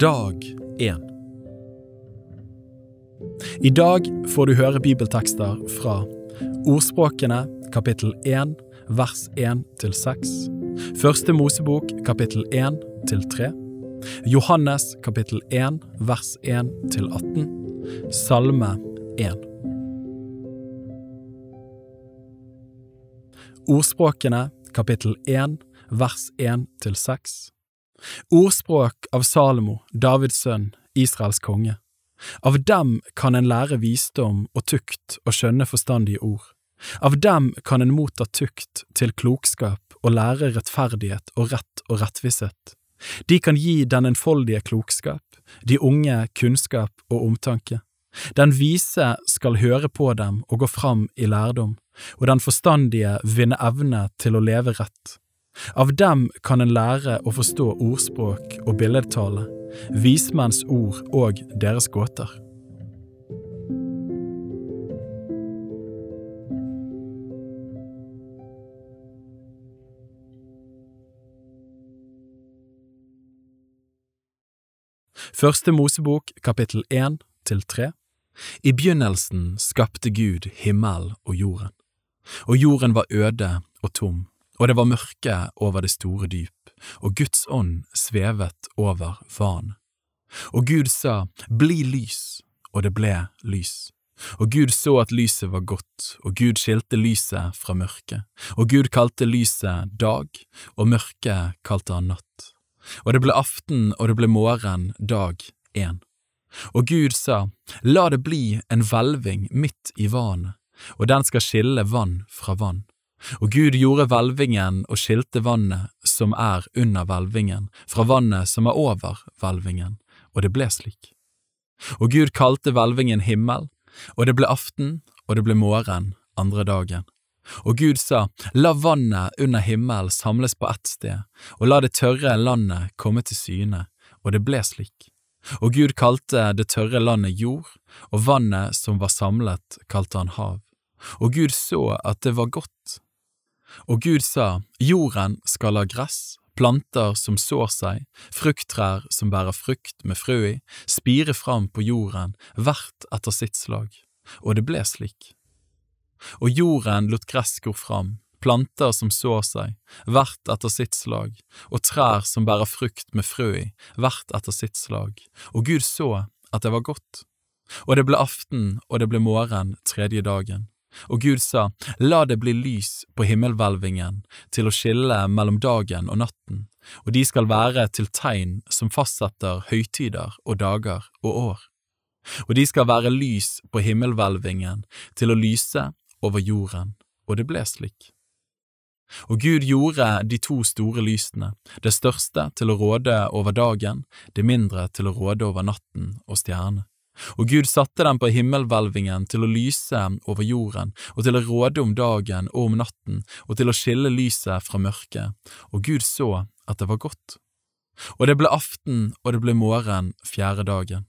Dag 1 I dag får du høre bibeltekster fra Ordspråkene kapittel 1 vers 1 til 6, Første Mosebok kapittel 1 til 3, Johannes kapittel 1 vers 1 til 18, Salme 1. Ordspråkene kapittel 1 vers 1 til 6 Ordspråk av Salomo, Davids sønn, Israels konge. Av dem kan en lære visdom og tukt og skjønne forstandige ord. Av dem kan en motta tukt til klokskap og lære rettferdighet og rett og rettvisshet. De kan gi den enfoldige klokskap, de unge kunnskap og omtanke. Den vise skal høre på dem og gå fram i lærdom, og den forstandige vinne evne til å leve rett. Av dem kan en lære å forstå ordspråk og billedtale, vismenns ord og deres gåter. Første Mosebok kapittel 1 til 3 I begynnelsen skapte Gud himmel og jorden, og jorden var øde og tom og det var mørke over det store dyp, og Guds ånd svevet over vanen. Og Gud sa, Bli lys, og det ble lys. Og Gud så at lyset var godt, og Gud skilte lyset fra mørket, og Gud kalte lyset dag, og mørket kalte han natt. Og det ble aften og det ble morgen dag én. Og Gud sa, La det bli en hvelving midt i vannet, og den skal skille vann fra vann og Gud gjorde hvelvingen og skilte vannet som er under hvelvingen, fra vannet som er over hvelvingen, og det ble slik. Og Gud kalte hvelvingen himmel, og det ble aften, og det ble morgen andre dagen. Og Gud sa, la vannet under himmel samles på ett sted, og la det tørre landet komme til syne, og det ble slik. Og Gud kalte det tørre landet jord, og vannet som var samlet, kalte han hav. Og Gud så at det var godt, og Gud sa, Jorden skal ha gress, planter som sår seg, frukttrær som bærer frukt med frø i, spire fram på jorden, hvert etter sitt slag. Og det ble slik. Og jorden lot gress gå fram, planter som sår seg, hvert etter sitt slag, og trær som bærer frukt med frø i, hvert etter sitt slag. Og Gud så at det var godt. Og det ble aften, og det ble morgen tredje dagen. Og Gud sa, La det bli lys på himmelhvelvingen til å skille mellom dagen og natten, og de skal være til tegn som fastsetter høytider og dager og år. Og de skal være lys på himmelhvelvingen til å lyse over jorden, og det ble slik. Og Gud gjorde de to store lysene, det største til å råde over dagen, det mindre til å råde over natten og stjernene. Og Gud satte dem på himmelhvelvingen til å lyse over jorden, og til å råde om dagen og om natten, og til å skille lyset fra mørket, og Gud så at det var godt. Og det ble aften og det ble morgen fjerde dagen.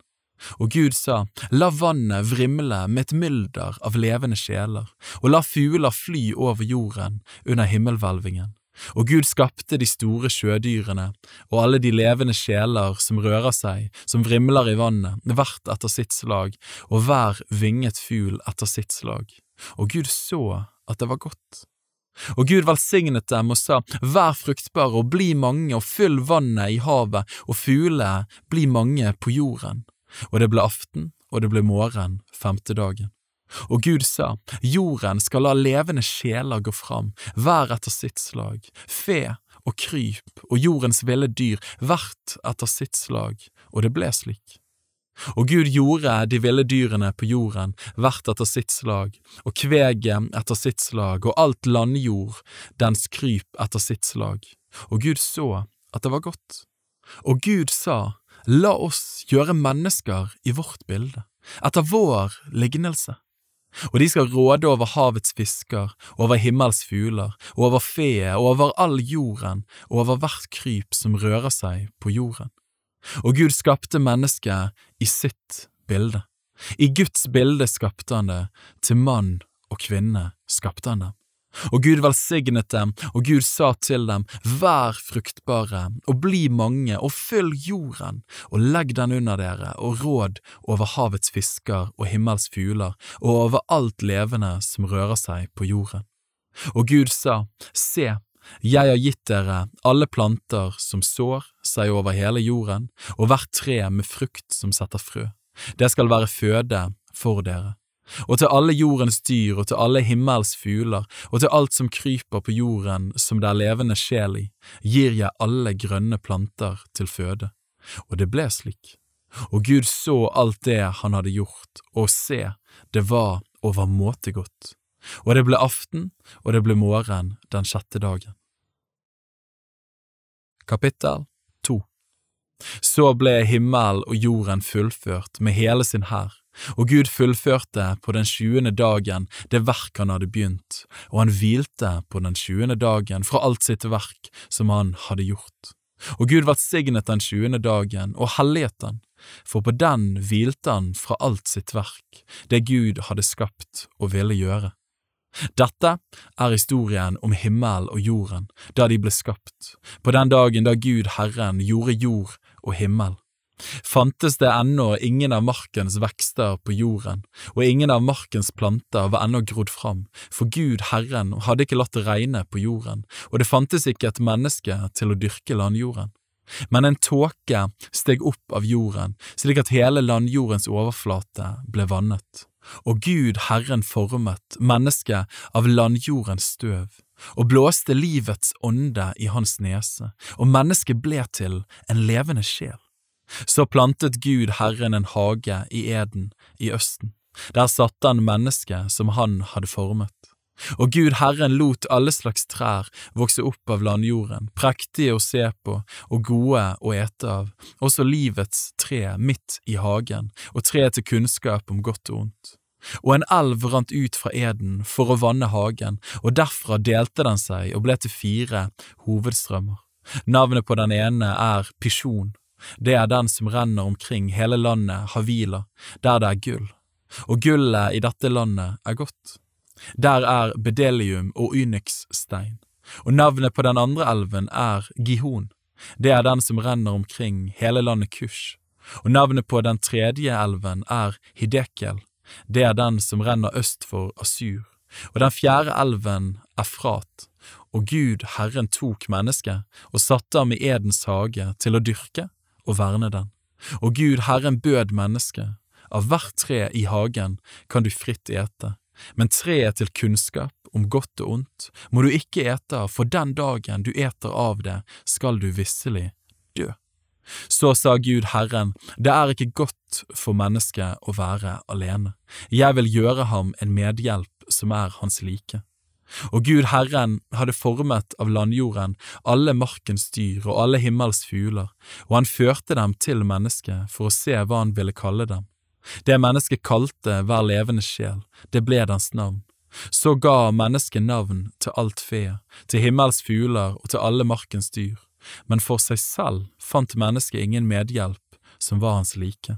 Og Gud sa, la vannet vrimle med et mylder av levende sjeler, og la fugler fly over jorden under himmelhvelvingen. Og Gud skapte de store sjødyrene og alle de levende sjeler som rører seg, som vrimler i vannet, hvert etter sitt slag, og hver vinget fugl etter sitt slag. Og Gud så at det var godt. Og Gud velsignet dem og sa, Vær fruktbare og bli mange og fyll vannet i havet og fuglene bli mange på jorden. Og det ble aften og det ble morgen femte dagen. Og Gud sa, jorden skal la levende sjeler gå fram, hver etter sitt slag, fe og kryp og jordens ville dyr, hvert etter sitt slag, og det ble slik. Og Gud gjorde de ville dyrene på jorden, hvert etter sitt slag, og kveget etter sitt slag, og alt landjord, dens kryp etter sitt slag. Og Gud så at det var godt. Og Gud sa, La oss gjøre mennesker i vårt bilde, etter vår lignelse og de skal råde over havets fisker, over himmels fugler, over feet, over all jorden, og over hvert kryp som rører seg på jorden. Og Gud skapte mennesket i sitt bilde. I Guds bilde skapte han det, til mann og kvinne skapte han dem. Og Gud velsignet dem, og Gud sa til dem, Vær fruktbare, og bli mange, og fyll jorden, og legg den under dere, og råd over havets fisker og himmels fugler, og over alt levende som rører seg på jorden. Og Gud sa, Se, jeg har gitt dere alle planter som sår seg over hele jorden, og hvert tre med frukt som setter frø. Det skal være føde for dere. Og til alle jordens dyr og til alle himmels fugler og til alt som kryper på jorden som det er levende sjel i, gir jeg alle grønne planter til føde. Og det ble slik. Og Gud så alt det han hadde gjort, og se, det var overmåte godt. Og det ble aften, og det ble morgen den sjette dagen. Kapittel 2 Så ble himmel og jorden fullført med hele sin hær og Gud fullførte på den tjuende dagen det verk han hadde begynt, og han hvilte på den tjuende dagen fra alt sitt verk som han hadde gjort. Og Gud velsignet den tjuende dagen og helliget den, for på den hvilte han fra alt sitt verk, det Gud hadde skapt og ville gjøre. Dette er historien om himmel og jorden da de ble skapt, på den dagen da Gud Herren gjorde jord og himmel fantes det ennå ingen av markens vekster på jorden, og ingen av markens planter var ennå grodd fram, for Gud Herren hadde ikke latt det regne på jorden, og det fantes ikke et menneske til å dyrke landjorden. Men en tåke steg opp av jorden, slik at hele landjordens overflate ble vannet. Og Gud Herren formet mennesket av landjordens støv, og blåste livets ånde i hans nese, og mennesket ble til en levende sjel. Så plantet Gud Herren en hage i Eden i Østen. Der satte han mennesket som han hadde formet. Og Gud Herren lot alle slags trær vokse opp av landjorden, prektige å se på og gode å ete av, også livets tre midt i hagen, og tre til kunnskap om godt og ondt. Og en elv rant ut fra Eden for å vanne hagen, og derfra delte den seg og ble til fire hovedstrømmer. Navnet på den ene er Pisjon, det er den som renner omkring hele landet Havila, der det er gull, og gullet i dette landet er godt. Der er bedelium og onyxstein, og navnet på den andre elven er Gihon, det er den som renner omkring hele landet Kush, og navnet på den tredje elven er Hidekel, det er den som renner øst for Asur, og den fjerde elven er Frat, og Gud Herren tok mennesket og satte ham i Edens hage til å dyrke og verne den. Og Gud Herren bød mennesket, av hvert tre i hagen kan du fritt ete, men treet til kunnskap om godt og ondt må du ikke ete for den dagen du eter av det, skal du visselig dø. Så sa Gud Herren, det er ikke godt for mennesket å være alene, jeg vil gjøre ham en medhjelp som er hans like. Og Gud Herren hadde formet av landjorden alle markens dyr og alle himmels fugler, og han førte dem til mennesket for å se hva han ville kalle dem. Det mennesket kalte hver levende sjel, det ble dens navn. Så ga mennesket navn til alt fe, til himmels fugler og til alle markens dyr, men for seg selv fant mennesket ingen medhjelp som var hans like.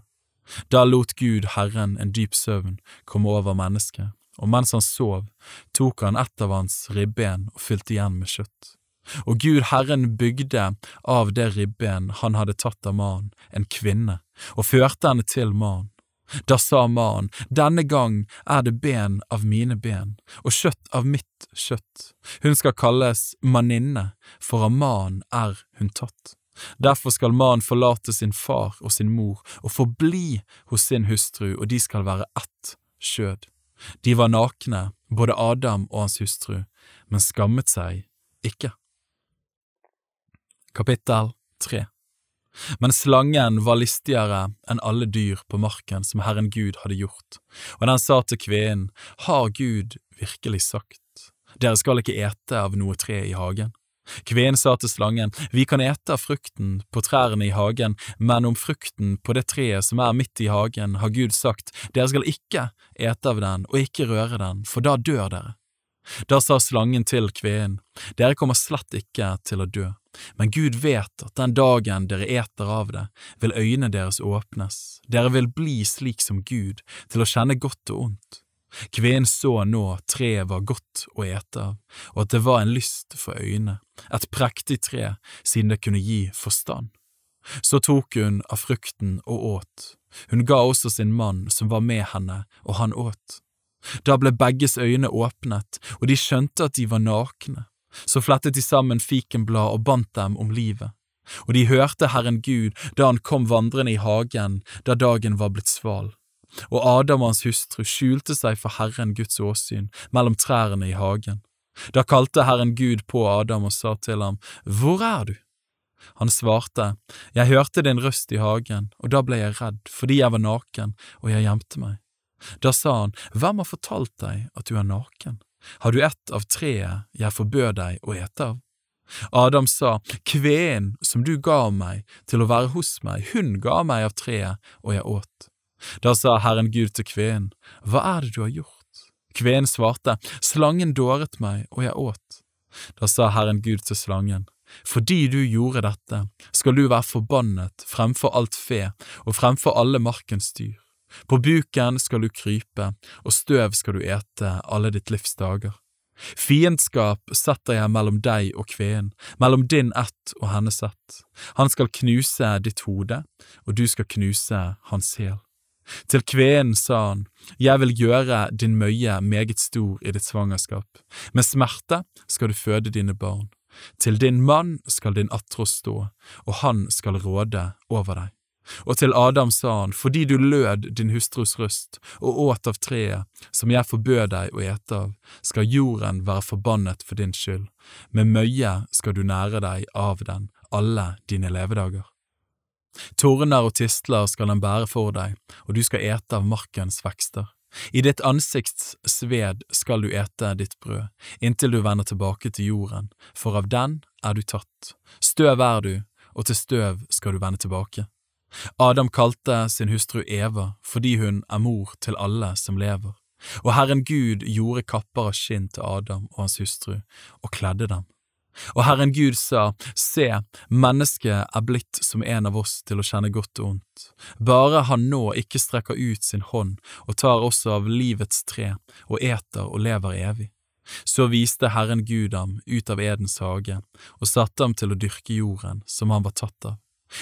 Da lot Gud Herren en dyp søvn komme over mennesket, og mens han sov, tok han et av hans ribben og fylte igjen med kjøtt. Og Gud Herren bygde av det ribben han hadde tatt av mannen, en kvinne, og førte henne til mannen. Da sa mannen, denne gang er det ben av mine ben, og kjøtt av mitt kjøtt. Hun skal kalles manninne, for av mannen er hun tatt. Derfor skal mannen forlate sin far og sin mor og forbli hos sin hustru, og de skal være ett skjød. De var nakne, både Adam og hans hustru, men skammet seg ikke. Kapittel 3 Men slangen var listigere enn alle dyr på marken som Herren Gud hadde gjort, og den sa til kvinnen, Har Gud virkelig sagt, dere skal ikke ete av noe tre i hagen? Kvinnen sa til slangen, Vi kan ete av frukten på trærne i hagen, men om frukten på det treet som er midt i hagen, har Gud sagt, Dere skal ikke ete av den og ikke røre den, for da dør dere. Da sa slangen til kvinnen, Dere kommer slett ikke til å dø, men Gud vet at den dagen dere eter av det, vil øynene deres åpnes, dere vil bli slik som Gud, til å kjenne godt og ondt. Kvinnen så nå treet var godt å ete av, og at det var en lyst for øynene, et prektig tre siden det kunne gi forstand. Så tok hun av frukten og åt, hun ga også sin mann som var med henne, og han åt. Da ble begges øyne åpnet, og de skjønte at de var nakne. Så flettet de sammen fikenblad og bandt dem om livet. Og de hørte Herren Gud da han kom vandrende i hagen da dagen var blitt sval. Og Adam og hans hustru skjulte seg for Herren Guds åsyn mellom trærne i hagen. Da kalte Herren Gud på Adam og sa til ham, Hvor er du? Han svarte, Jeg hørte din røst i hagen, og da ble jeg redd fordi jeg var naken, og jeg gjemte meg. Da sa han, Hvem har fortalt deg at du er naken? Har du ett av treet jeg forbød deg å ete av? Adam sa, Kveen som du ga meg til å være hos meg, hun ga meg av treet, og jeg åt. Da sa Herren Gud til kveen, Hva er det du har gjort? Kveen svarte, Slangen dåret meg, og jeg åt. Da sa Herren Gud til slangen, Fordi du gjorde dette, skal du være forbannet fremfor alt fe og fremfor alle markens dyr. På buken skal du krype, og støv skal du ete alle ditt livs dager. Fiendskap setter jeg mellom deg og kveen, mellom din ett og hennes ett. Han skal knuse ditt hode, og du skal knuse hans hæl. Til kveen sa han, Jeg vil gjøre din møye meget stor i ditt svangerskap, med smerte skal du føde dine barn. Til din mann skal din atros stå, og han skal råde over deg. Og til Adam sa han, fordi du lød din hustrus røst og åt av treet som jeg forbød deg å ete av, skal jorden være forbannet for din skyld, med møye skal du nære deg av den alle dine levedager. Torner og tistler skal den bære for deg, og du skal ete av markens vekster. I ditt ansikts sved skal du ete ditt brød, inntil du vender tilbake til jorden, for av den er du tatt. Støv er du, og til støv skal du vende tilbake. Adam kalte sin hustru Eva fordi hun er mor til alle som lever, og Herren Gud gjorde kapper av skinn til Adam og hans hustru og kledde dem. Og Herren Gud sa, Se, mennesket er blitt som en av oss til å kjenne godt og ondt, bare han nå ikke strekker ut sin hånd og tar også av livets tre og eter og lever evig. Så viste Herren Gud ham ut av Edens hage og satte ham til å dyrke jorden som han var tatt av.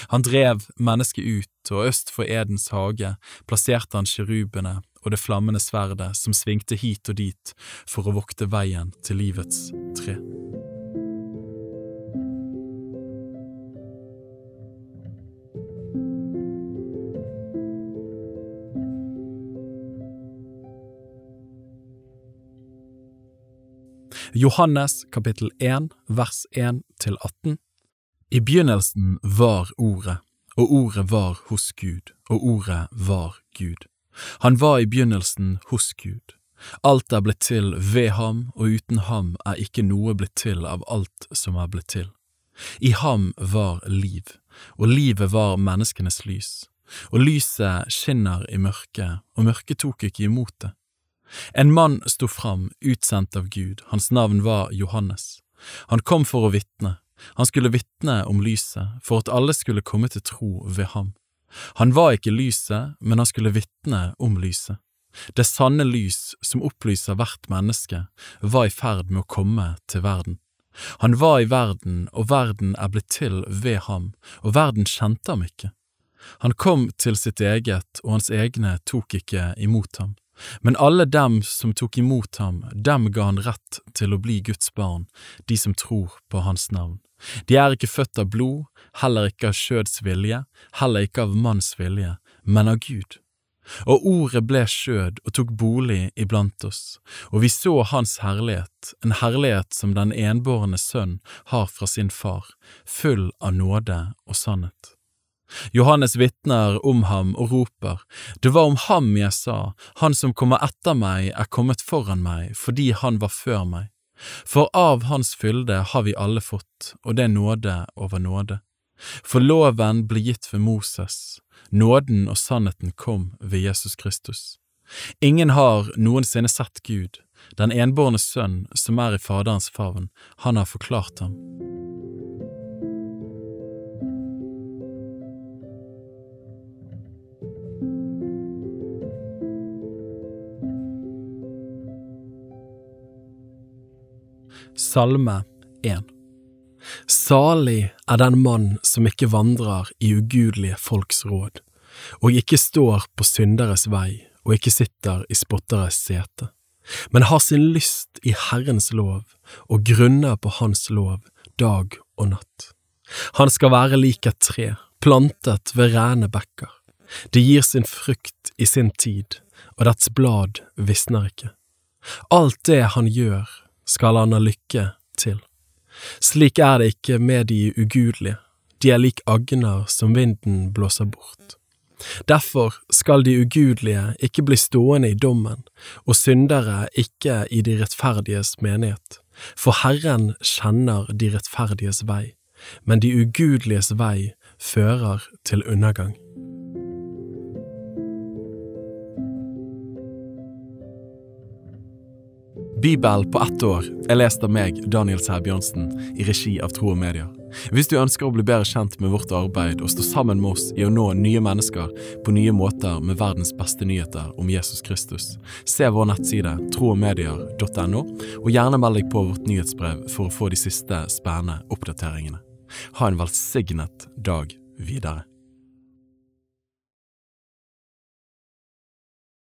Han drev mennesket ut, og øst for Edens hage plasserte han kirubene og det flammende sverdet som svingte hit og dit for å vokte veien til livets tre. Johannes kapittel 1 vers 1 til 18 i begynnelsen var Ordet, og Ordet var hos Gud, og Ordet var Gud. Han var i begynnelsen hos Gud. Alt er blitt til ved ham, og uten ham er ikke noe blitt til av alt som er blitt til. I ham var liv, og livet var menneskenes lys, og lyset skinner i mørket, og mørket tok ikke imot det. En mann sto fram, utsendt av Gud, hans navn var Johannes. Han kom for å vitne, han skulle vitne om lyset, for at alle skulle komme til tro ved ham. Han var ikke lyset, men han skulle vitne om lyset. Det sanne lys som opplyser hvert menneske, var i ferd med å komme til verden. Han var i verden, og verden er blitt til ved ham, og verden kjente ham ikke. Han kom til sitt eget, og hans egne tok ikke imot ham. Men alle dem som tok imot ham, dem ga han rett til å bli Guds barn, de som tror på hans navn. De er ikke født av blod, heller ikke av skjøds vilje, heller ikke av manns vilje, men av Gud. Og ordet ble skjød og tok bolig iblant oss, og vi så hans herlighet, en herlighet som den enbårne sønn har fra sin far, full av nåde og sannhet. Johannes vitner om ham og roper, Det var om ham jeg sa, Han som kommer etter meg er kommet foran meg fordi han var før meg. For av hans fylde har vi alle fått, og det er nåde over nåde. For loven ble gitt ved Moses, nåden og sannheten kom ved Jesus Kristus. Ingen har noensinne sett Gud, den enbårne sønn som er i Faderens favn, han har forklart ham. Salme 1 Salig er den mann som ikke vandrer i ugudelige folks råd, og ikke står på synderes vei og ikke sitter i spotteres sete, men har sin lyst i Herrens lov og grunner på Hans lov dag og natt. Han skal være lik et tre, plantet ved rene bekker. Det gir sin frukt i sin tid, og dets blad visner ikke. Alt det han gjør, skal han ha lykke til. Slik er det ikke med de ugudelige, de er lik agner som vinden blåser bort. Derfor skal de ugudelige ikke bli stående i dommen, og syndere ikke i de rettferdiges menighet, for Herren kjenner de rettferdiges vei, men de ugudeliges vei fører til undergang. Bibel på ett år er lest av meg, Daniel Sæbjørnsen, i regi av Tro og Media. Hvis du ønsker å bli bedre kjent med vårt arbeid og stå sammen med oss i å nå nye mennesker på nye måter med verdens beste nyheter om Jesus Kristus, se vår nettside troogmedier.no, og gjerne meld deg på vårt nyhetsbrev for å få de siste spennende oppdateringene. Ha en velsignet dag videre.